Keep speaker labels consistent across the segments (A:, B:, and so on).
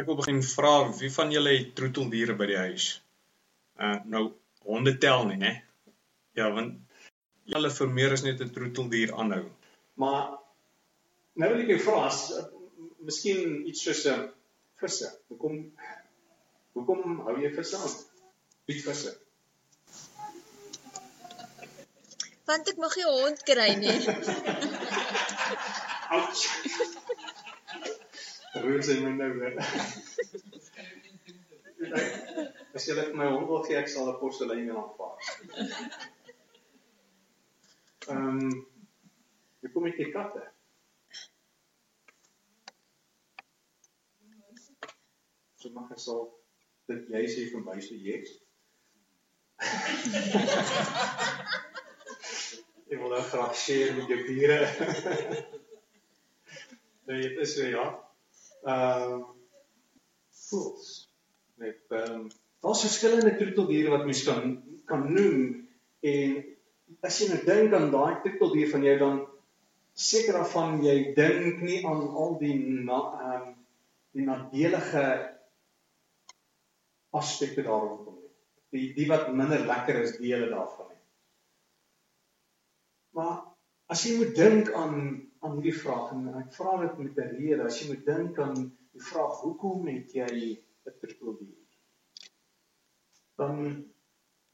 A: Ek wil begin vra wie van julle het troeteldiere by die huis? Uh nou honde tel nie, né? Ja, want julle vir meer as net 'n troeteldier aanhou.
B: Maar nou wil ek jou vra as uh, miskien iets soos 'n uh, visse. Hoekom hoekom hou jy visse aan? Wie visse?
C: Want ek mag nie 'n hond kry nie.
B: Ouch. Roos in my nou weer. As jy net my hond wil gee, ek sal 'n porselein in aanvaar. Ehm, um, jy kom met die katte. So mag ek sal dit jy sê van byste yes. Ek wil nou graag share met jou diere. Nee, dit is so ja. Um, voels. Net ehm um, daar's verskillende troeteldiere wat mens kan kan noem en as jy nou dink aan daai troeteldier van jou dan seker daarvan jy dink nie aan al die na ehm um, die nadelige aspekte daarrondom nie. Die die wat minder lekker is dele daarvan nie. Maar as jy moet dink aan aan hierdie vraag. En ek vra dit met 'n rede as jy moet dink aan die vraag hoekom het jy 'n troeteldier dan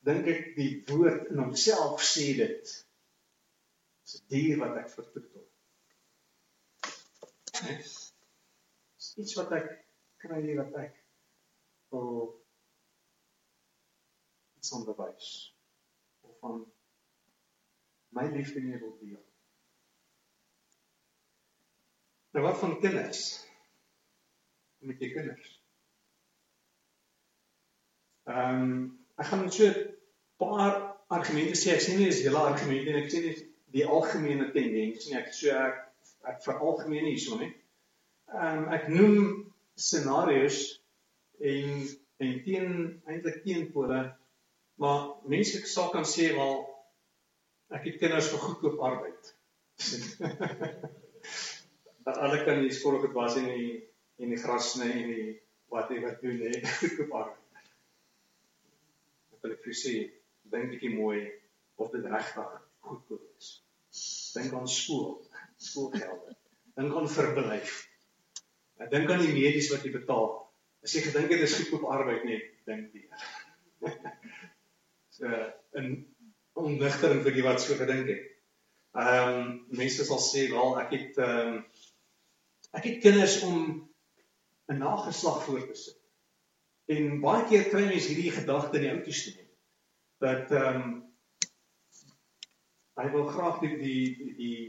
B: dink ek die woord in homself sê dit. Is 'n dier wat ek vertroetel is iets wat ek kry wat ek wil iets onderwys of van my liefde nie wil deel Nou wat van kinders? Met jy kinders. Ehm um, ek gaan so 'n paar argumente sê. Ek sê nie dis hele argumente en ek sê nie die algemene tendens nie. Ek so ek ek veralgemeen hierso nie. Ehm ek noem scenario's en en teen eintlik teenpole maar mense sal kan sê wel ek het kinders vir goedkoop arbeid. dat alle kan die skool op was in die in die gras sny en die wat jy wat doen hè koop maar ek wil vir sê dink bietjie mooi of dit regtig goedkoop is dink aan skool skoolgelde dink aan verblyf ek dink aan die medies wat jy betaal. As jy gedink het dit is goedkoop arbeid nie dink weer so 'n ondigtering vir die wat so gedink het. Ehm um, mense sal sê wel ek het ehm um, Ek het kinders om 'n nageslag voor te sit. En baie keer kry mense hierdie gedagte in die ou toestemming dat ehm um, hy wil graag die die die, die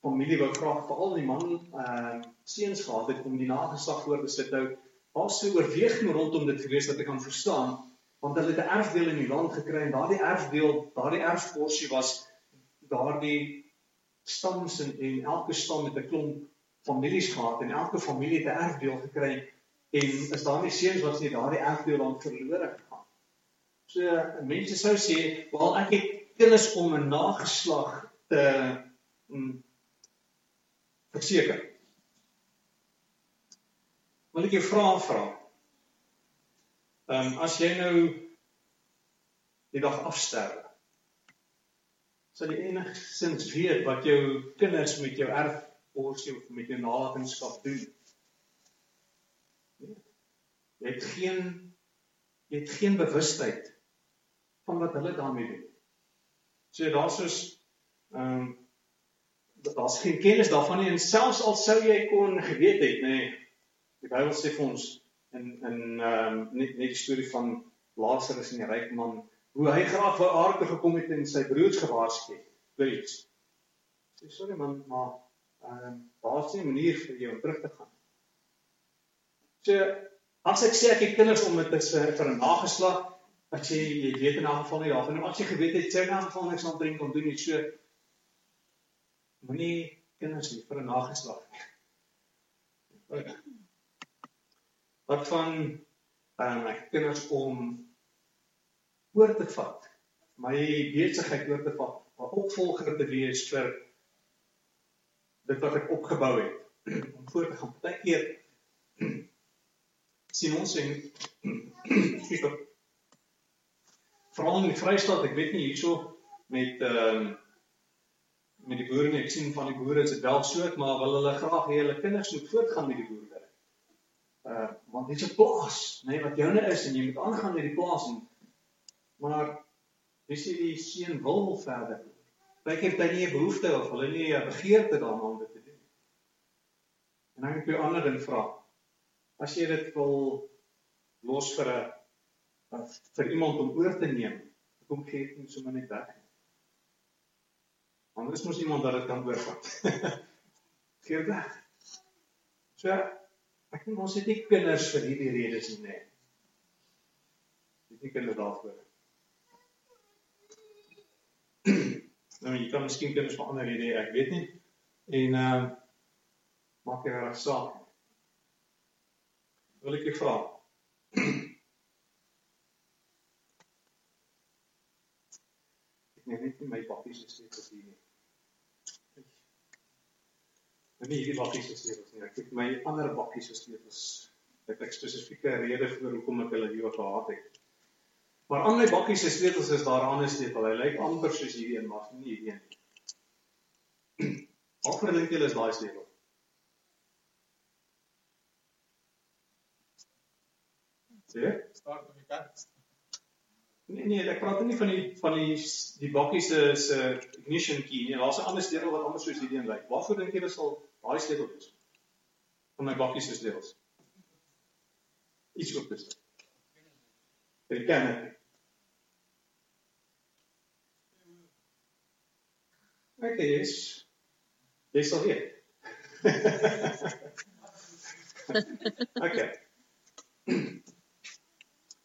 B: familie wil graag veral die man ehm uh, seuns gehad het om die nageslag voor te sit. Nou daar's so oorweging rondom dit gewees dat ek kan verstaan want hulle het 'n erfdeel in die land gekry en daardie erfdeel, daardie erfporsie was daardie stams en, en elke stam het 'n klomp families gehad en elke familie het 'n erfdeel gekry en is daar nie seuns wat nie daardie erfdeel aan verlore gegaan. So mense sou sê, "Wel ek het kinders om 'n nageslag te mm, verseker." Wil ek jou vra vra? Ehm um, as jy nou die dag afsterwe sal jy enigsins weet wat jou kinders met jou erfporsie of met jou nalatenskap doen. Nee. Jy het geen jy het geen bewustheid van wat hulle daarmee doen. So daar's soos ehm um, daar's geen kennis daarvan nie en selfs al sou jy kon geweet het, nê. Nee, die Bybel sê vir ons in in ehm um, net net die storie van Lazarus en die ryk man hoe hy graag wou aarde gekom het en sy broers gewaarsku het vir iets. Sê sorry man, maar ehm uh, daar's nie 'n manier vir jou om terug te gaan. So as ek sê ek het kinders om dit is vir, vir 'n nageslag, wat sê jy weet in 'n geval nie daarvan nie. As jy geweet het jy in 'n geval niks aan drink om doen iets so moenie kinders hê vir 'n nageslag nie. Wat van ehm uh, kinders om oor te vat. My besigheid oor te vat, 'n opvolger te wees vir dit wat ek opgebou het om voort te gaan. Partykeer sien ons en veral in die Vrystaat, ek weet nie hierso met ehm um, met die boere ek sien van die boere is dit wel so, maar wil hulle graag hê hulle kinders moet voortgaan met die boerdery. Uh want dit is 'n plaas, nê, nee, wat joune is en jy moet aangaan met die plaas en maar dis nie die seun wil verder. Partykeer het hy nie 'n behoefte of hulle nie 'n begeerte daarna om dit te doen. En dan ek jou ander ding vra. As jy dit wil los vir 'n vir iemand om oor te neem, kom gee dit nie sommer net weg nie. Anders moet iemand dat dit kan oorvat. gee dit weg. So ek dink ons het nie kinders vir hierdie redes nie. Nee. Dit is nie kinders daarvoor. nou jy kan miskien kinders vir ander redes hê, ek weet nie. En ehm uh, maak jy reg saak. Wil ek jou vra? ek neem net my bakkies gesteek as hier nie. Nou nie hierdie bakkies gesteek as nie. Ek het my ander bakkies gesteek as ek 'n spesifieke rede vir hoekom ek hulle hier gehad het. Maar aan my bakkie se sleutels is daar 'n sleutel. Hy lyk amper soos hierdie een, maar nie hierdie een nie. Waarvoor dink julle is daai sleutel? Sien?
A: Start op die kant.
B: Nee nee, ek praat nie van die van die die bakkie se se ignition key nie. Daar's 'n ander sleutel wat amper soos hierdie een lyk. Waarvoor dink julle sal daai sleutel wees? Van my bakkie se sleutels. Iets oop is. Ek ken dit. Ek is jy sal weet. okay.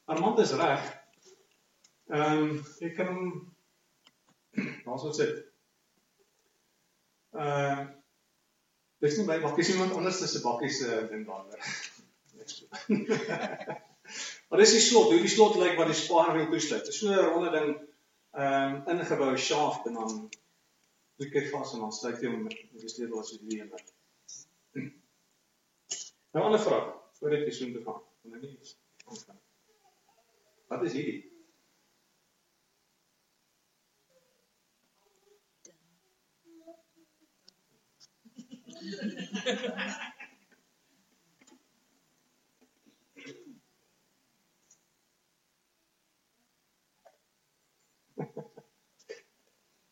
B: Armand is reg. Ehm um, ek kan hom Waar sou dit? Uh Dis nie my bakkies iemand anders se bakkies se uh, ding daar. maar dis die slot, hoe die slot lyk wat die spaarwiel toesluit. Dis so 'n ronde ding ehm um, ingebou shaft en dan druk ek vas en dan sluit jy met die sleutel as jy leer. Nou 'n ander vraag voordat jy so intoe gaan. Want ek nie aangaan. Wat is hierdie?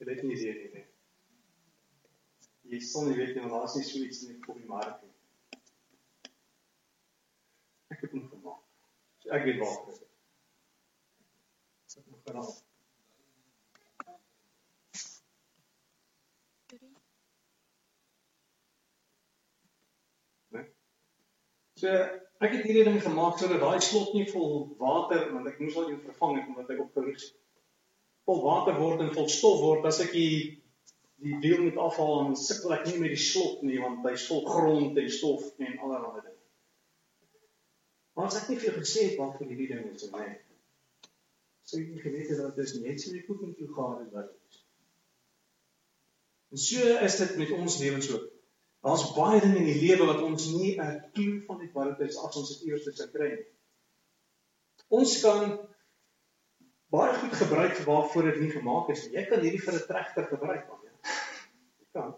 B: Dit is nie seker nie jy sal nie weet nie want daar's nie so iets op die mark nie. Ek het hom gemaak. So ek weet waar dit is. Sit nog geraak. So ek het hierdie ding gemaak sodat daai slot nie vol water want ek moes al jou vervang het omdat ek op gerus vol water word en vol stof word as ek die die deel moet afhaal en sukkel ek nie met die slot nie want hy vol grond en stof en allerlei dinge. Maar as ek nie vir jou gesê het wat vir hierdie ding is en nee. Sou jy geweet het dat dit net so goed met jou gaan is wat is. En so is dit met ons lewens ook. Daar's baie dinge in die lewe wat ons nie 'n klou van het wat dit is as ons dit eers sou kry nie. Ons kan baie goed gebruik waarvoor dit nie gemaak is nie. Jy kan hierdie vir 'n trekker gebruik man kan.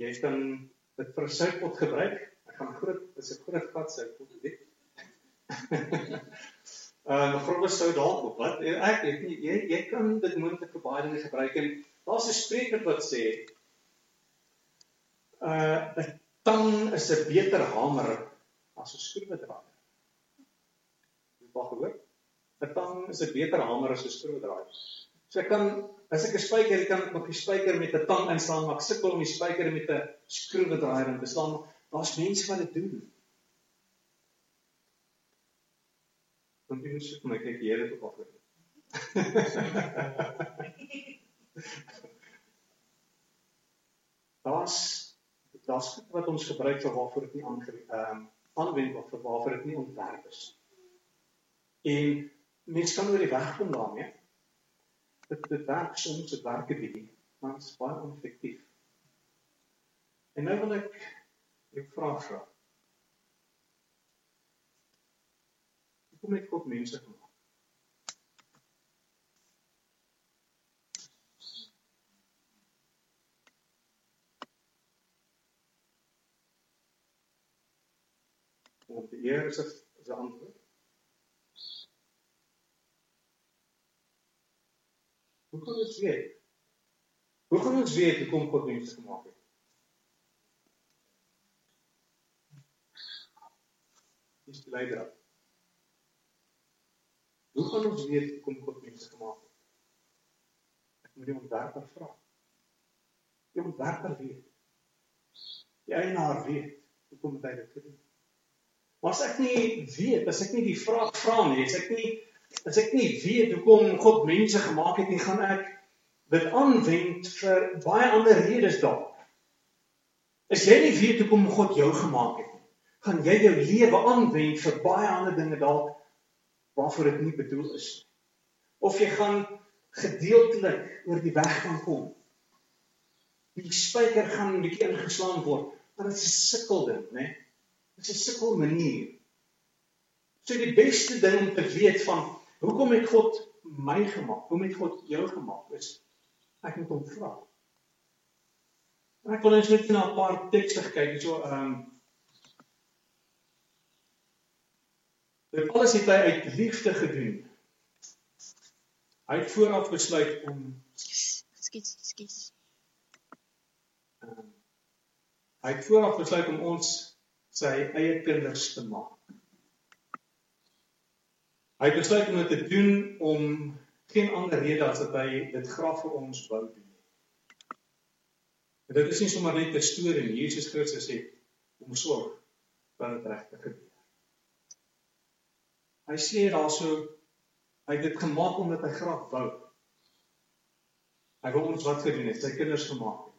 B: Jy kan dit vir 'n soutpot gebruik. Ek gaan groot, dis 'n groot vat soutpot, weet. Ehm uh, groot sout dalk op. Wat ek weet nie jy jy kan dit moontlik vir baie dinge gebruik en daar's 'n spreker wat sê uh 'n tang is 'n beter hamer as 'n skroewedraaier. Jy het al gehoor? 'n Tang is 'n beter hamer as 'n skroewedraaier. So ek kan as ek 'n spyker kan ek met die spyker met 'n tang inslaan, maar ek sukkel om die spyker met 'n skroewedraaier in te slaan. Daar's mense wat dit doen. Want jy sê my kyk hier het op af. Daar's daar's wat ons gebruik vir waarvoor dit nie ehm um, aanwend of vir waarvoor dit nie ontwerp is. En mense kan oor die weg kom daarmee. Ja? Dit werk soms dit werk 'n bietjie, maar dit is baie oneffektief. En nou wil ek Ek vra vra. Hoekom het God mense gemaak? Om die Here is 'n antwoord. Hoe kan ons weet? Hoe gaan ons weet hoe kom God mense gemaak het? Dis die leier. Hoe gaan ons weet hoe kom God mense gemaak het? Ek moet die ontwerper vra. Die ontwerper weet. Die eienaar weet hoe kom hy dit gedoen. Maar as ek nie weet, as ek nie die vraag vra nie, as ek nie as ek nie weet hoekom God mense gemaak het nie, gaan ek dit aanwend vir baie ander redes dalk. As jy nie weet hoekom God jou gemaak het nie, gaan jy jou lewe aanwend vir baie ander dinge dalk waarvoor dit nie bedoel is nie. Of jy gaan gedeeltelik oor die weg kan kom. Die spyker gaan 'n bietjie ingeslaan word, maar dit is 'n sukkel ding, né? Dit is 'n sukkel manier. So die beste ding om te weet van hoekom het God my gemaak? Hoekom het God jou gemaak? Is ek moet hom vra. Ek wil net na 'n paar tekste kyk, so ehm um, Dit alles het hy uit liefde gedoen. Hy het vooraf besluit om
C: Skus, skus.
B: um, hy het vooraf besluit om ons sy eie kinders te maak. Hy het besluit om dit te doen om geen ander rede as dat hy dit graag vir ons wou doen dit is nie sommer net 'n storie nie. Jesus Christus het om sorg dat dit regtig gebeur. Hy sê daarso hy het dit gemaak omdat hy graag wou. Hy wou ons wat gedoen het, sy kinders gemaak het.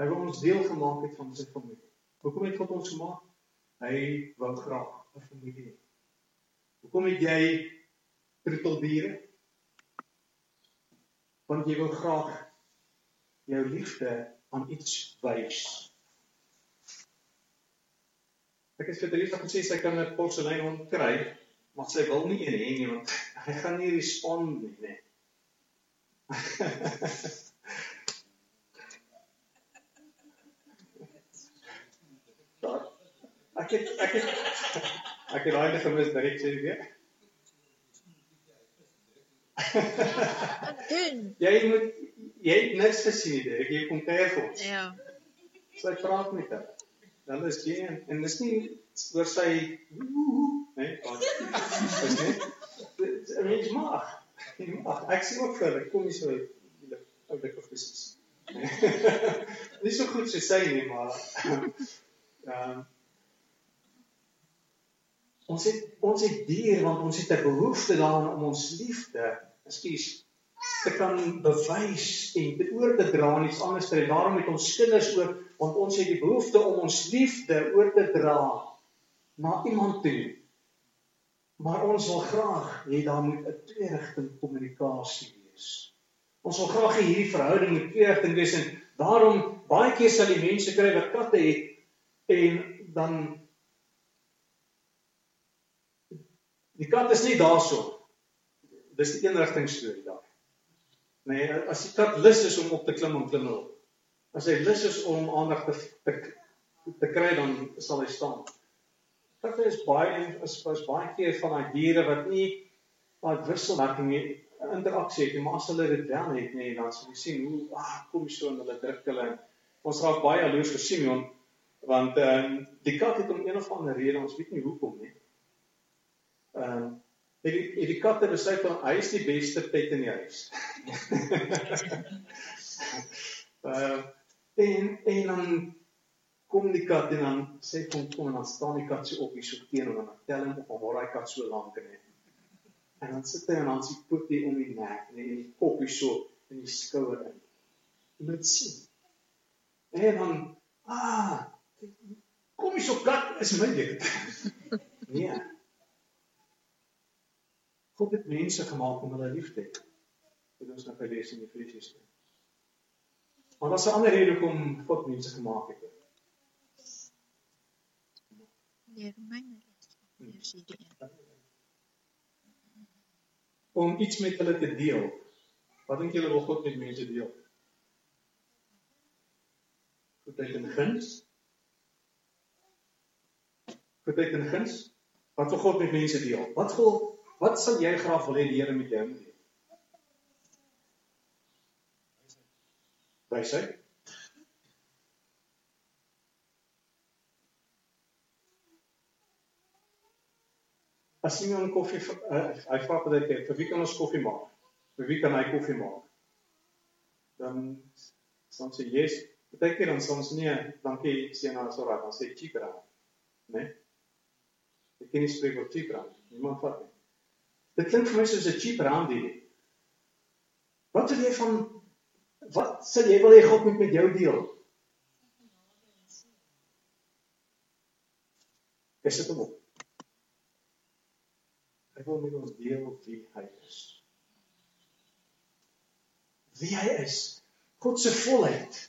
B: Hy wou ons deel gemaak het van sy familie. Hoekom het God ons gemaak? Hy wou graag 'n familie hê. Hoekom het jy troeteldiere? Want jy wil graag jou liefde aan iets wys. Ek het vir Teresa gesê sy kan 'n porselein hond kry, maar sy wil nie een hê nie want hy gaan nie respond nie, nee. ek het ek het ek het daai net gemis direk sê weer.
C: Wat doen?
B: Jy moet jy het niks gesien nie, ek jy kom kuier vir ons.
C: Ja.
B: Sy praat met hom. Dan is jy en, en dis nie oor sy nee, dis nie. Mens mag. Jy mag. Ek sê ook vir, ek kom nie so ou dik of presies. nie so goed so sy nie, maar ehm um, ons het ons het dier want ons het 'n behoefte daaraan om ons liefde, ekskuus, te kan bewys en te oor te dra aan iets anders. En daarom het ons kinders ook want ons het die behoefte om ons liefde oor te dra na iemand toe. Maar ons wil graag hê daar moet 'n tweerigting kommunikasie wees. Ons wil graag hê hierdie verhouding moet tweerigting wees en daarom baie keer sal die mense kry wat katte het en dan die kat is nie daarso. Dis die eenrigting storie daar. Nee, as die kat lus is om op te klim en klim op. As hy lus is om aandag te, te te kry dan sal hy staan. Katte is baie is, is baie keer van daai diere wat nie daai wisselwerking nie interaksie het, maar as hulle dit wel het nê, dan sal jy sien hoe ah, kom jy so en hulle druk hulle. Ons raak baie jaloers vir Simeon want ehm um, die kat het om een of ander rede, ons weet nie hoekom nie. Ehm um, het die, het die kat besluit dat hy is die beste pet in die huis. Uh, en en dan kom die kat en dan sê kom kom en dan staan die kat so op hier so teen en dan tel hom op waar hy kat so lank en en dan sit hy en dan sy poot hier om die nek en die kop hier so in die skouer in. Jy moet sien. En dan ah kom hier so kat is my ding. nee. God het mense gemaak om hulle lief te hê. Dit ons nou gelees in Efesiërs 2. Maar daar's 'n ander rede hoekom God mense gemaak het.
C: Lees. Eers hierdie een.
B: Om iets met hulle te deel. Wat dink julle wil God met mense deel? Goedheid en guns? Goedheid en guns? Wat wil God met mense deel? Wat wil wat sal jy graag wil hê die Here met jou moet deel? Wysheid. As jy 'n koffie uh, hy vra baie keer, vir wie kan ons koffie maak? Vir wie kan hy koffie maak? Dan dan sê yes, baie keer dan soms nee, dankie sê na so raak, dan sê cheaper aan. Né? Nee? Ek ken nie spreek oor cheaper aan. Niemand vat nie. Dit klink vir my soos 'n cheaper aan die. Wat wil jy van wat sal jy wil hê God moet met jou deel? Is dit hom? Hy wil met ons deel wie hy is. Wie hy is. God se volheid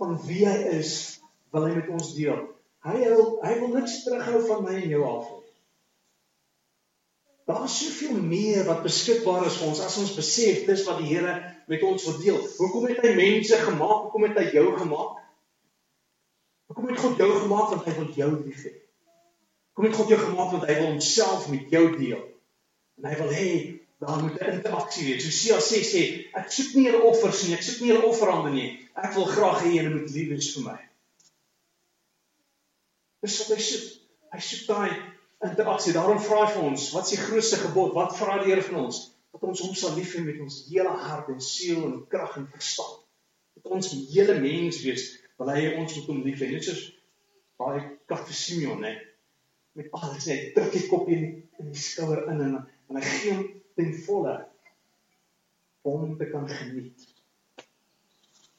B: van wie hy is, wil hy met ons deel. Hy wil hy wil niks terughou van my en jou af nie. Daar's soveel meer wat beskikbaar is vir ons as ons besef dis wat die Here met ons wil deel. Hoekom het hy mense gemaak? Hoekom het hy jou gemaak? Hoekom het God jou gemaak want hy wil jou lief hê? Kom het God jou gemaak want hy wil homself met jou deel. En hy wil hê daar moet 'n interaksie wees. Hosea 6 sê, ek soek nie 'n offers nie, ek soek nie 'n offerande nie. Ek wil graag hê julle moet lief wees vir my. Dis wat hy soek. Hy soek daai interaksie. Daarom vra hy vir ons, wat is die grootste gebod? Wat vra die Here van ons? Dat ons hom sal lief hê met ons hele hart en siel en krag en verstand. Dat ons hele mens wees, wil hy ons moet hom lief hê. Net soos baie kat vir Simeon, né? met alles net druk die kop in in die skouer in en en hy gee hom ten volle om te kan geniet.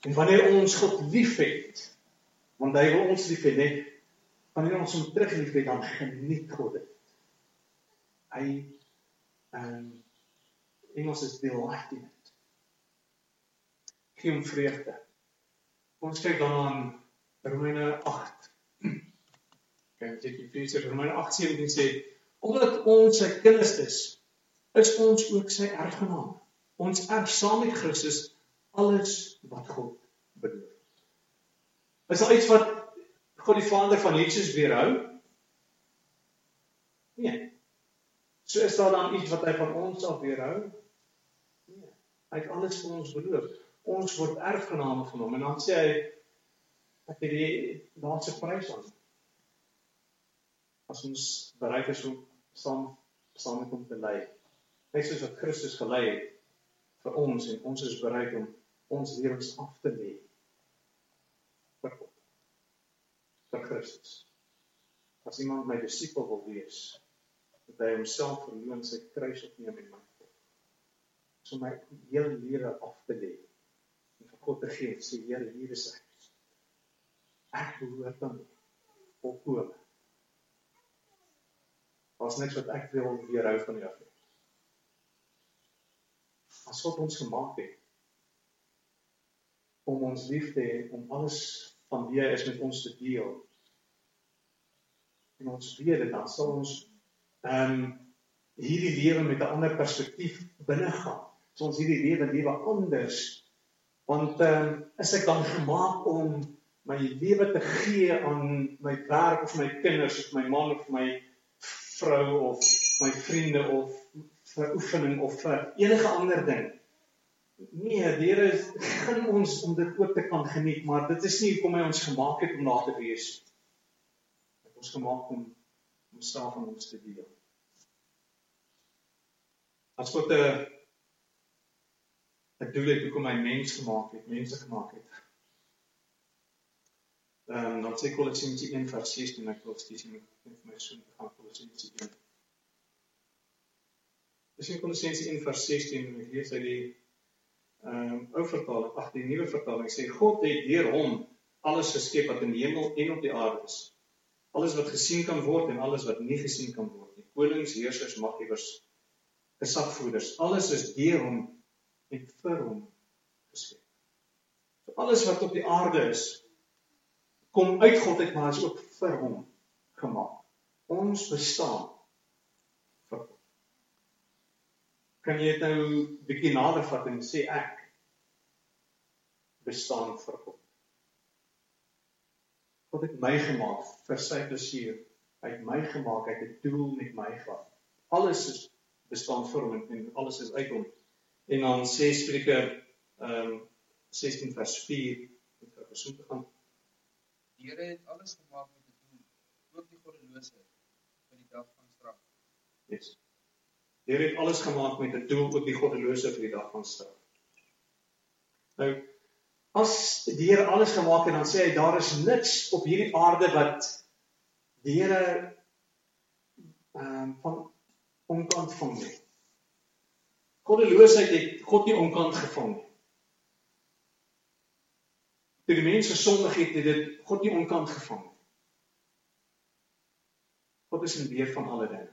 B: En wanneer ons God liefhet, want hy wil ons liefhet net wanneer ons hom terug liefhet dan geniet God dit. Hy ehm um, Engels is delight in it. Gee hom vreugde. Ons kyk dan aan Romeine 8 Kyk, dit Efesiërs Romeine 8:17 sê omdat ons sy kinders is, is ons ook sy erfgename. Ons erf saam met Christus alles wat God beloof. Is daar iets wat God die Vader van Jesus weerhou? Nee. So is daar dan iets wat hy van ons af weerhou? Nee. Hy het alles vir ons beloof. Ons word erfgename van hom en dan sê hy dat hy die laaste prys aan as ons bereid is om saam saam met hom te lei. Net soos wat Christus gelei het vir ons en ons is bereid om ons lewens af te lê vir God. Vir Christus. As iemand my disipel wil wees, moet hy homself verloon sy kruis opneem en my volg. So my hele lewe af te lê en vir God te gee, sê Here, hier is ek. Ek behoort aan volkome Daar's niks wat ek wil weerhou van jou nie. As God ons gemaak het om ons lief te hê, om alles van wie hy is met ons te deel. En ons weet dit dan sal ons ehm um, hierdie lewe met 'n ander perspektief binne gaan. So ons hierdie lewe lewe anders want ehm um, is ek dan gemaak om my lewe te gee aan my werk of my kinders of my man of my vrou of my vriende of vir oefening of vir enige ander ding. Nee, Here gun ons om dit ook te kan geniet, maar dit is nie hoekom hy ons gemaak het om na te wees nie. Hy het ons gemaak om homself aan ons te deel. As God 'n 'n doel het hoekom hy mens gemaak het, mense gemaak het. Ehm um, dan sê Kolossense 1:16 ek wil steeds vir my so gaan Kolossense 1. Dis in Kolossense 1:16 en ek lees uit die ehm um, ou vertaling, ag die nuwe vertaling sê God het deur hom alles geskep wat in die hemel en op die aarde is. Alles wat gesien kan word en alles wat nie gesien kan word nie. Konings, heersers, maggiewers, gesagvoerders, alles is deur hom en vir hom geskep. So alles wat op die aarde is, kom uit God uit, maar is ook vir hom gemaak. Ons bestaan vir God. Kan jy dit nou bietjie nader vat en sê ek bestaan vir God. God het my gemaak vir sy plesier. Hy het my gemaak, hy het 'n doel met my gehad. Alles is bestaan vir hom en alles is uit hom. En dan sê Spreuke ehm um, 16 vers 4 om vir besoek te gaan.
D: Die Here het alles gemaak met 'n doel, ook die goddelose vir die dag van straf.
B: Yes. Here het alles gemaak met 'n doel, ook die goddelose vir die dag van straf. Nou as die Here alles gemaak het, dan sê hy daar is niks op hierdie aarde wat die Here ehm um, van onkant vang nie. Goddeloosheid het God nie onkant gevang nie. Toe die mense sondig het, het dit God nie onkant gevang nie. God is in beheer van alle dinge.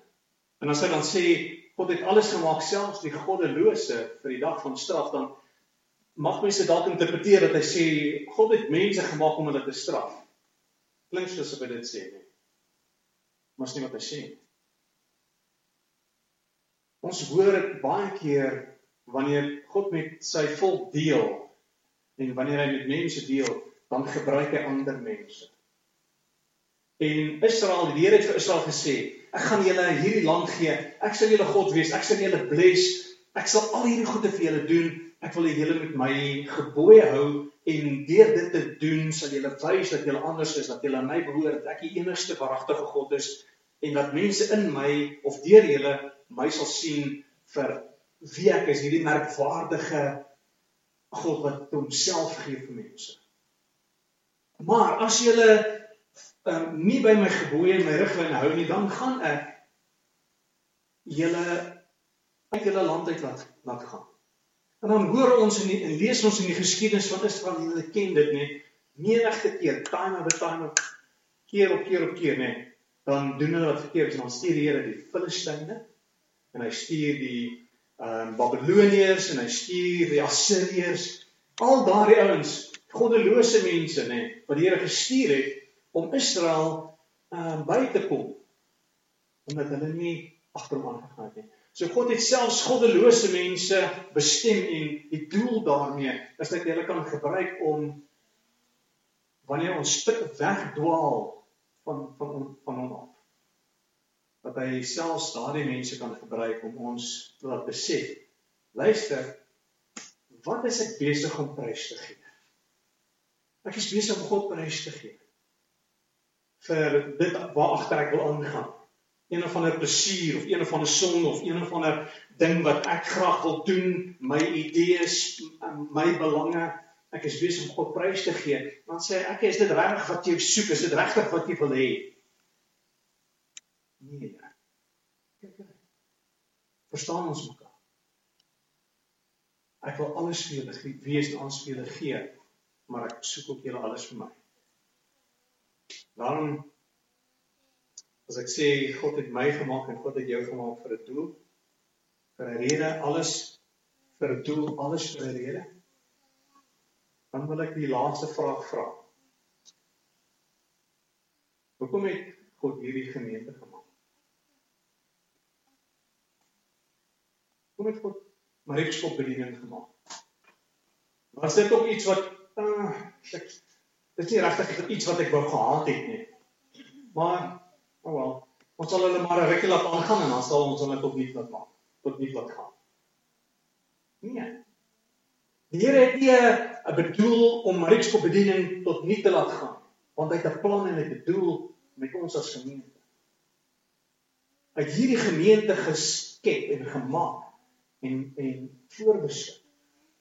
B: En as hy dan sê God het alles gemaak selfs die goddelose vir die dag van straf dan mag mense dalk interpreteer dat hy sê God het mense gemaak om hulle te straf. Klink soos hy dit sê nie. Maar is nie wat hy sê nie. Ons hoor dit baie keer wanneer God met sy volk deel en wanneer hy met mense deel, dan gebruik hy ander mense. En Israel, die Here het vir Israel gesê, ek gaan julle hierdie land gee. Ek sal julle God wees. Ek sal julle bless. Ek sal al hierdie goeie vir julle doen Ek wil hê julle moet my gebooie hou en deur dit te doen sal julle wys dat julle anders is, dat julle aan my behoort, dat ek die enigste waaragtige God is en dat mense in my of deur julle my sal sien vir wie ek is, hierdie merkwaardige God wat homself gee vir mense. Maar as julle um, nie by my gebooie en my riglyn hou nie, dan gaan ek julle uit julle land uit laat laat gaan. En dan hoor ons in die, en lees ons in die geskiedenis van Israel, julle ken dit nê, menigte keer, time over time keer op keer op keer nê, dan doen hulle wat verkeerd is, dan stuur die Here die Filistyne en hy stuur die ehm um, Babiloniërs en hy stuur die Assiriërs, al daardie ouens, goddelose mense nê, wat die Here gestuur het om Israel um, by te kom omdat hulle nie agter hom aangegaan het nie. So God het selfs goddelose mense bestem en die doel daarmee is dat hulle kan gebruik om wanneer ons wegdwaal van van van hom af. Dat hy selfs daardie mense kan gebruik om ons te laat besef. Luister, wat is ek besig om prys te gee? Ek is besig om God prys te gee vir dit waar agter ek wil aangaan een of ander plesier of een of ander son of een of ander ding wat ek graag wil doen, my idees, my belange, ek is besig om God prys te gee. Dan sê ek, is dit regtig wat jy soek? Is dit regtig wat jy wil hê? Nee. Kyk. Verstaan ons mekaar? Ek wil alles vir julle wees en alles vir julle gee, maar ek soek ook julle alles vir my. Daarom As ek sê God het my gemaak en God het jou gemaak vir 'n doel, vir 'n rede, alles vir 'n doel, alles vir 'n rede. Dan wil ek die laaste vraag vra. Hoekom het God hierdie gemeente gemaak? Hoekom het God Mariekskop bediening gemaak? Was dit ook iets wat uh, ek dit is nie regtig iets wat ek wou gehad het nie. Maar Oh wel. Ons sal hulle maar 'n rukkie laat aangaan en dan sal ons hulle tot nie laat maak. Tot nie laat gaan. Nee. Die Here het nie 'n bedoel om Mariekskop bediening tot nie te laat gaan, want hy het 'n plan en 'n doel met ons as gemeente. Hy het hierdie gemeente geskep en gemaak en en voorbeskou.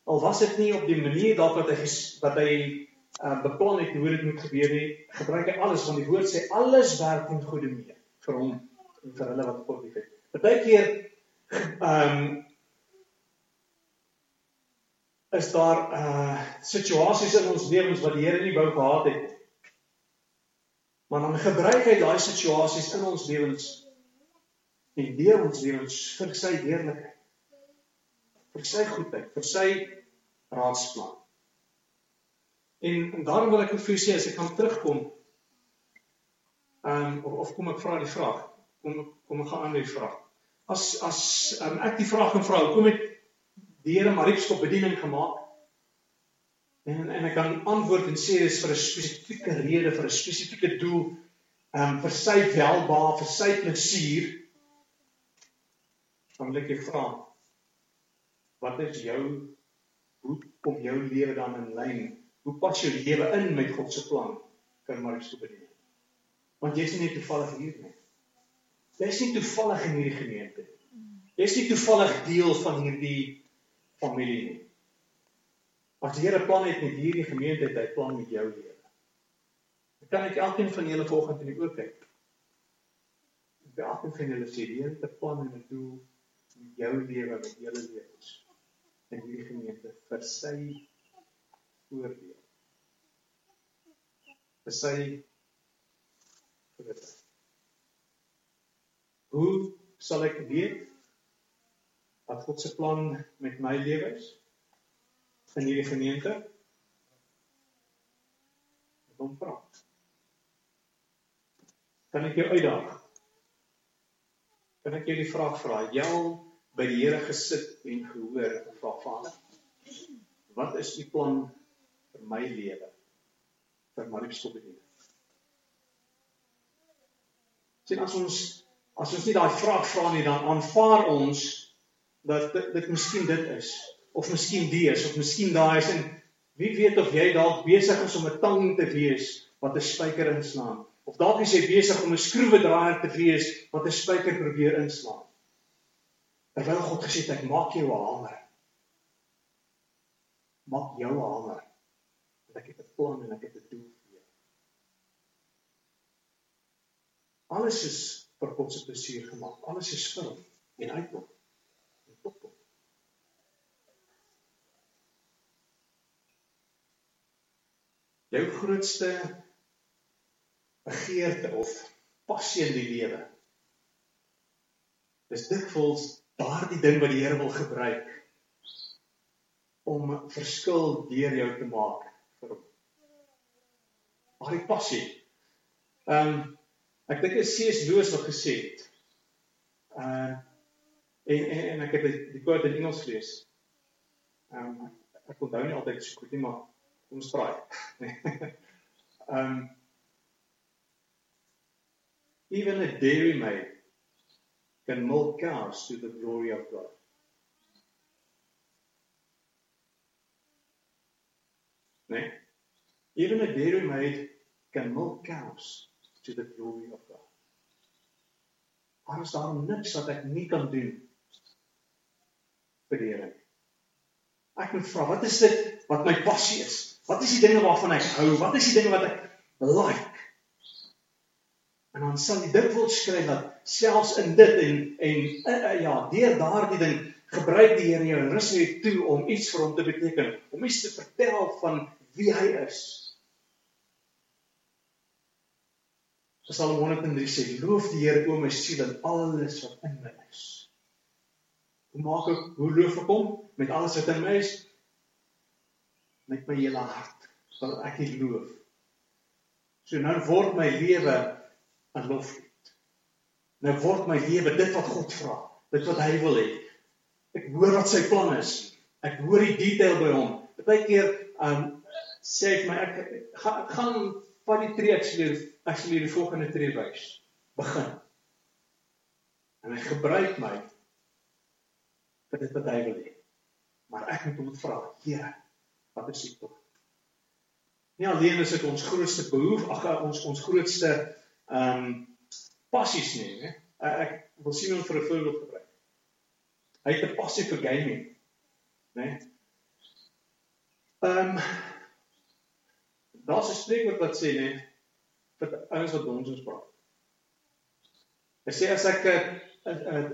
B: Al was dit nie op die manier dalk wat hy wat hy uh, beplan het hoe dit moet gebeur nie, gebruik hy alles want die woord sê alles werk ten goeie mee vir hom en vir hulle wat God liefhet. Partykeer ehm um, is daar uh situasies in ons lewens wat die Here nie wou gehad het nie. Maar dan gebruik hy daai situasies in ons lewens en deur ons lewens vir sy heerlikheid. vir sy goedheid, vir sy raadsplan. En, en daarom wil ek vir jou sê as ek kan terugkom Ehm um, of, of kom ek vra die vraag? Kom kom ek gaan aan die vraag. As as um, ek die vraag kan vra, kom het die Here Mariekskop bediening gemaak? En en ek kan antwoord en sê dis vir 'n spesifieke rede, vir 'n spesifieke doel, ehm um, vir sy welbehae, vir sy plesier. Dan wil ek jou vra, wat is jou hoe kom jou lewe dan in lyn? Hoe pas jou lewe in met God se plan? Kan Mariekskop bediening? Want jy's nie toevallig hier nie. Jy's nie toevallig in hierdie gemeente nie. Jy's nie toevallig deel van hierdie familie nie. As die Here plan het met hierdie gemeente, het hy plan met jou lewe. Ek kan ek elkeen van julle volgende in die oë kyk. Ek elkeen van julle sê die Here het 'n plan en 'n doel met jou lewe, met julle lewens in hierdie gemeente vir sy voordeel. vir sy groot. Hoe sal ek weet wat God se plan met my lewe is in hierdie gemeente? Ek kom praat. Kan ek jou uitdaag? Kan ek jou die vraag vra? Jy al by die Here gesit en gehoor en vra Vader, wat is u plan vir my lewe? Vir Marie se bediening? sien as ons as ons nie daai vraag vra nie dan aanvaar ons dat dit, dit miskien dit is of miskien die is of miskien daai is en wie weet of jy dalk besig is om 'n tang te wees wat 'n spyker inslaan of dalk is jy besig om 'n skroewedraaier te wees wat 'n spyker probeer inslaan terwyl God gesê het ek maak jou 'n hamer maak jou 'n hamer want ek het 'n plan en ek het 'n doel Alles is vir God se plesier gemaak. Alles is vir hom en uit hom. En tot hom. Jou grootste begeerte of passie in die lewe. Dis dikwels daardie ding wat die Here wil gebruik om verskil deur jou te maak vir hom. Daardie passie. Ehm um, Ek dink dit is C.S. Lewis wat gesê het. Uh en en en ek het die quote in Engels gelees. Ehm um, ek onthou nie altyd so goed nie, maar kom ons praai. Ehm um, Even a dairy maid can milk cows to the glory of God. Nee. Even a dairy maid can milk cows to the glory of God. Maar is daar niks wat ek nie kan doen vir die Here? Ek moet vra, wat is dit wat my passie is? Wat is die dinge waarvan ek hou? Wat is die dinge wat ek like? En dan sal jy dit wil skryf dat selfs in dit en en uh, uh, ja, deur daardie ding gebruik die Here jou rus net toe om iets vir hom te beteken, om iets te vertel van wie hy is. Psalm 103 sê: "Loof die Here o my siel en alles wat in my is." Hoe maak ek hoe loof ek hom met alles wat in my is? Met my hele hart sal ek hom loof. So nou word my lewe 'n loflied. Nou word my lewe dit wat God vra, dit wat hy wil hê. Ek hoor wat sy plan is. Ek hoor die detail by hom. Partykeer um sê ek my ek gaan gaan van die tree ek sê ek sal hierdie volgende tree wys. Begin. En hy gebruik my vir dit wat hy wil hê. Maar ek moet hom vra, Here, wat is dit tog? Nie alleen is dit ons grootste behoef, ag ons ons grootste ehm um, passies nie, né? Ek wil sien hom vir 'n voorbeeld gebruik. Hy het 'n passie vir gaming, né? Ehm um, Daar's 'n spreekwoord wat sê net vir ouens wat ons praat. Hy sê as ek 'n 'n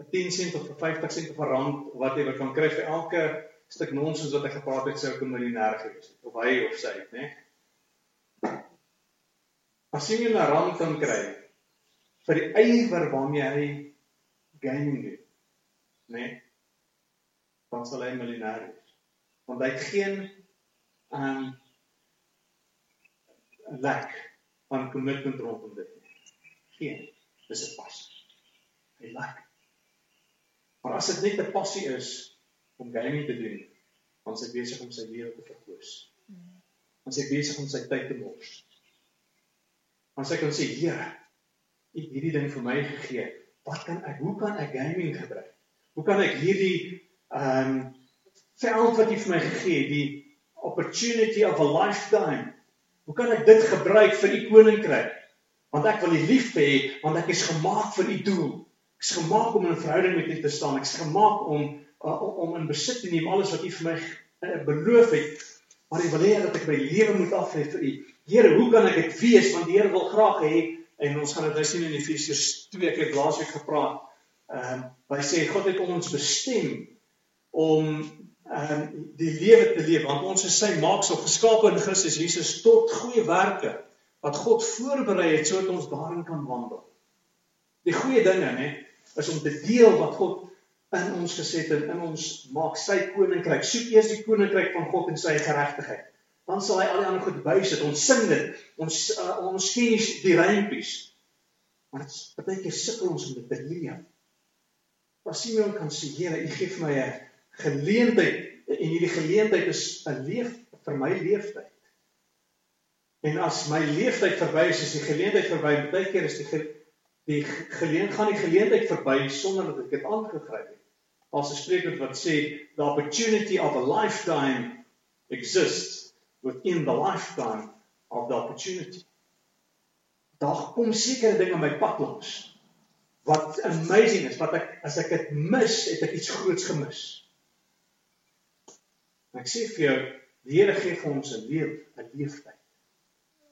B: 'n 10 sent of 'n 50 sent of 'n rand of whatever kan kry vir elke stuk nonsens wat ek gepraat het, sou ek 'n miljonair gewees het of hy of sy, né? As jy 'n rand kan kry vir die ywer waarmee hy gaming doen, né? Dan sal hy 'n miljonair wees. Want hy het geen ehm um, lek van kommitment rondom dit nie. Geen. Dis 'n passie. Hy like. Maar as dit net 'n passie is om gaming te doen, dan is hy besig om sy lewe te verkoos. Dan is hy besig om sy tyd te mors. Dan sê hy kan sê, Here, U het hierdie ding vir my gegee. Wat kan ek? Hoe kan ek gaming gebruik? Hoe kan ek hierdie ehm um, veld wat U vir my gegee het, die opportunity of a lifetime. Hoe kan ek dit gebruik vir U koninkryk? Want ek wil U lief hê, want ek is gemaak vir U doel. Ek is gemaak om in 'n verhouding met U te staan. Ek is gemaak om uh, om in besit te neem alles wat U vir my uh, beloof het. Maar U wil hê dat ek my lewe moet aflê vir U. Here, hoe kan ek dit wees? Want die Here wil graag hê en ons gaan dit nou sien in Efesiërs 2 ek het laasweek gepraat. Ehm uh, hy sê God het ons bestem om um, die lewe te leef want ons is sy maaksel geskape in Christus Jesus tot goeie werke wat God voorberei het sodat ons daarin kan wandel. Die goeie dinge nê is om te deel wat God in ons geset het in ons maak sy koninkryk. Soek eers die koninkryk van God en sy geregtigheid. Dan sal hy al die ander goed bysit. Ons sing dit. Ons uh, ons ken die reimpies. Maar dit baie keer sukkel ons om dit te leef. Maar Simeon kan sê, Here, U gee vir my 'n geleentheid en hierdie geleentheid is 'n leef vir my leeftyd. En as my leeftyd verby is, is die geleentheid verby. Baie keer is die ge, die geleentheid gaan die geleentheid verby sonder dat ek dit aangegryp het. As 'n spreker wat sê the opportunity of a lifetime exists within the lifetime of the opportunity. Daar kom sekere dinge my pad langs wat amazing is wat ek as ek dit mis, het ek iets groots gemis. En ek sê vir jou, die Here gee vir ons 'n lewe, 'n leeftyd.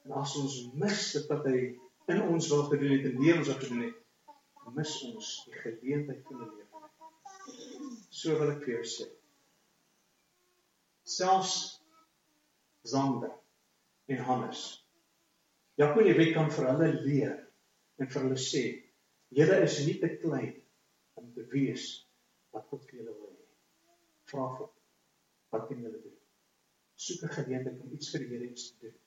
B: En as ons mis dit wat hy in ons wil gedoen het, in lewens wat gedoen het, mis ons die geleentheid van die lewe. So wil ek vir jou sê. Selfs Zander en Hannes. Jakob en Ewek kan vir hulle leer en vir hulle sê, julle is nie te klein om te wees wat God vir julle wil hê. Vra vir wat kan julle doen? Soek 'n geleentheid om iets vir die Here te doen.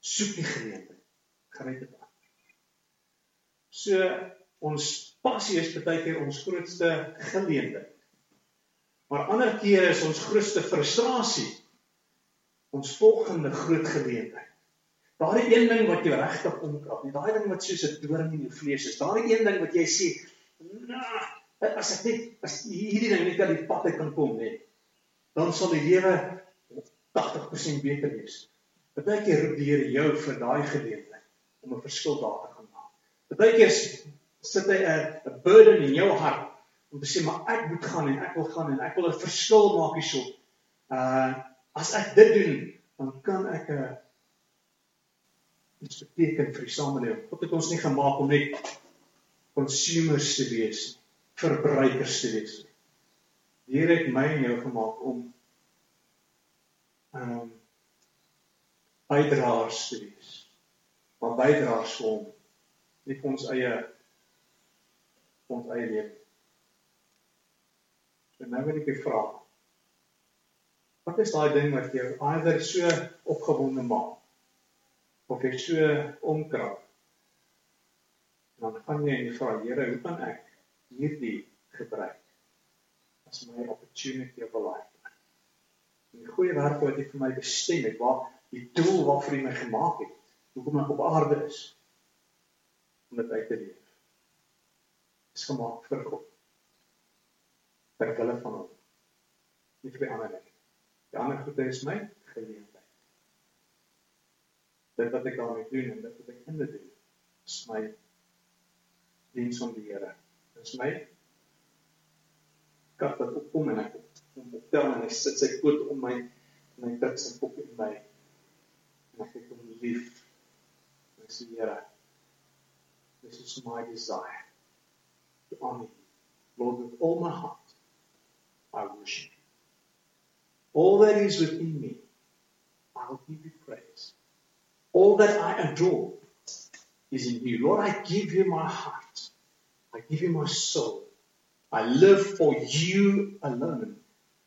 B: Soek die geleentheid. Gryp dit aan. So ons passie is baie keer ons grootste geleentheid. Maar ander kere is ons grootste frustrasie ons volgende groot geleentheid. Daardie een ding wat jou regtig omkrap, nie daai ding wat soos 'n doring in jou vlees is. Daardie een ding wat jy sê, "Nou, as ek net as hierdie ding net aan die pad uit kan kom, net dan sal die lewe 80% beter wees. Partykeer roep die Here jou vir daai geleentheid om 'n verskil daar te gaan maak. Partykeer sit hy 'n 'n burden in jou hart om te sê maar ek moet gaan en ek wil gaan en ek wil 'n verskil maak hierso. Uh as ek dit doen, dan kan ek 'n iets beteken vir die samelewing. God het ons nie gemaak om net consumers te wees, verbruikers te wees nie. Here het my en jou gemaak om ehm um, bydraers te wees. Maar bydraers vir hom, nie vir ons eie ons eie lewe. En nou wil ek jou vra. Wat is daai ding wat jou either so opgewonde maak of jy so omkrap? Dan gaan jy en vra Here, hoe kan ek hierdie gebruik? As my opportunity of a lifetime. Die goeie werk wat hy vir my bestem het, waar die doel waarvoor hy my gemaak het, hoekom ek op aarde is om dit uit te leef. Is gemaak vir God. Ter wille van hom. Nie vir ander nie. Die ander goede is my geleentheid. Dit wat ek daarmee doen en dit wat ek in dit doen, is my diens aan die Here. Dit is my ek hom optel en hy sit sy poot om my hy druk sy kop in my het hom lief en ek sê Here. This is my desire. To honor you Lord with all my heart I worship you. All that is within me I'll give you praise. All that I adore is in you. Lord I give you my heart. I give you my soul I live for you alone.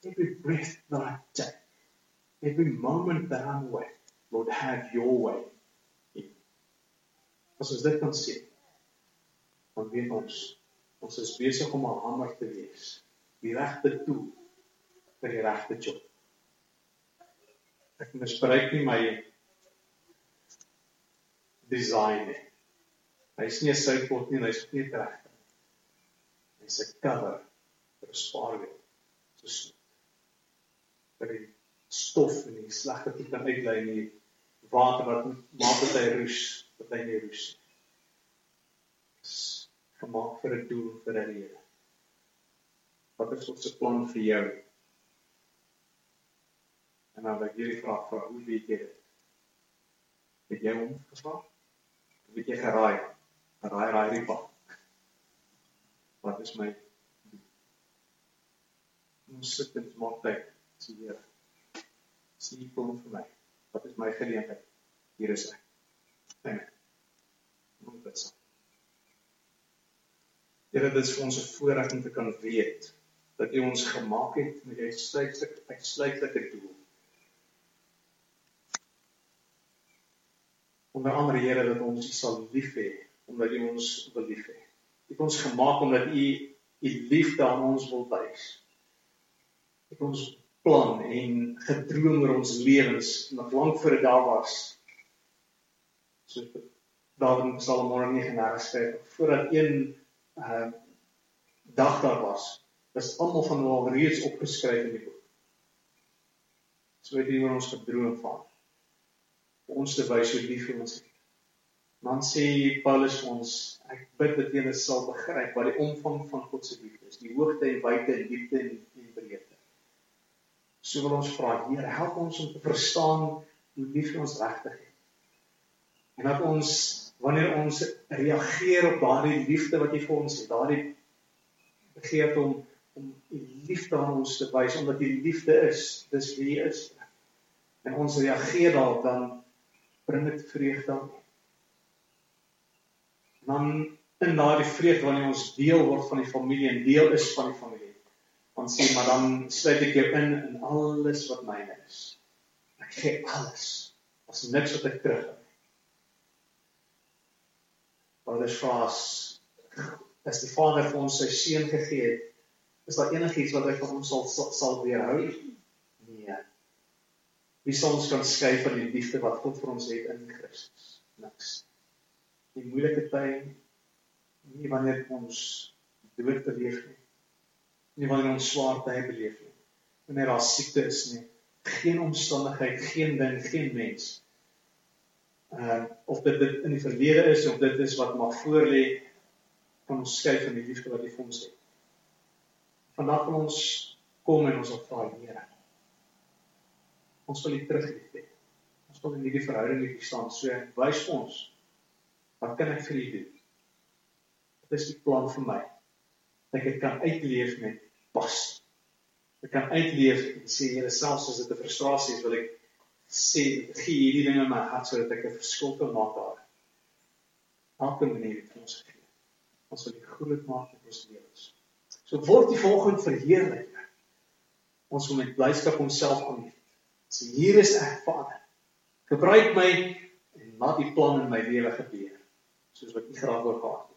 B: Every breath that I take, every moment that I'm awake, Lord, have your way. Ons dit kan sien, dan weet ons ons is besig om 'n hamer te wees. Die regte tool vir die regte job. Ek misbruik nie my design. Hy's nie 'n soutpot nie, hy's nie reg. Hy's 'n cover vir 'n spaarwiel. So vir die stof en die slegte goed kan uitlei in die water wat maak dit hy roes, dat hy nie roes nie. Dis gemaak vir 'n doel, vir 'n rede. Wat is ons se plan vir jou? En dan wil ek hierdie vraag vra, hoe weet jy dit? Het jy hom gevra? Weet jy geraai? Raai raai die pad. Wat is my Ons sit in maak tyd. Sien jy? Sien kom vir my. Wat is my geleentheid? Hier is ek. Amen. Moet dit sê. Here, dit is vir ons 'n voorreg om te kan weet dat U ons gemaak het met 'n uitsluitlike uitsluitlike doel. Onder andere Here dat ons U sal lief hê omdat U ons wil lief hê. U het ons gemaak omdat U U liefde aan ons wil wys. U het ons plan en gedroom oor ons lewens nog lank voor dit daar was. So daar in Psalm 139 skryf voordat een uh dag daar was, is almal van hulle al reeds opgeskryf in die boek. So het hy oor ons gedroom van ons te wys hoe lief hy ons het. Dan sê Paulus ons, ek bid dat julle sal begryp wat die omvang van God se liefde is, die hoogte en wyte en diepte en, en breedte. So wil ons vra, Here, help ons om te verstaan hoe lief hy ons regtig het. En dat ons wanneer ons reageer op daardie liefde wat hy vir ons het, daardie begeerte om om die liefde aan ons te wys omdat hy liefde is, dis wie hy is. En ons reageer daarop dan bring dit vreugde aan dan in daardie vreugde wanneer ons deel word van die familie en deel is van die familie. Dan sê maar dan sluit ek jou in in alles wat myne is. Ek gee alles. As niks wat ek terug het. Dit vas as die Vader vir ons sy seun gegee het, is daar enigiets wat hy van ons sal sal, sal weerhou? Nee. Wie sal ons kan skei van die liefde wat God vir ons het in Christus? Niks die moeilike tye nie wanneer ons dood beleef nie. Nie wanneer ons swaar tye beleef nie. Wanneer daar siekte is nie. Geen omstandigheid, geen ding, geen mens. Uh of dit dit in die verlede is of dit is wat maar voor lê van ons skei van die liefde wat hy vir ons het. Vandag van ons kom en ons wil vra Here. Ons wil U teruglief hê. Ons wil in hierdie verhouding met U staan. So wys ons Wat kan ek vir u doen? Wat is die plan vir my? Dat ek kan uitleef met pas. Ek kan uitleef en sê Here selfs as dit 'n frustrasie is, wil ek sê gee hierdie ding in my hart sodat ek 'n verskil kan maak daar. Elke manier het ons gegee. Ons wil dit groot maak in ons lewens. So word die volgende verheerlik. Ons wil met blyskap homself aanbied. Sê hier is ek, Vader. Gebruik my en laat die plan in my lewe gebeur soos wat U graag wil gehad het.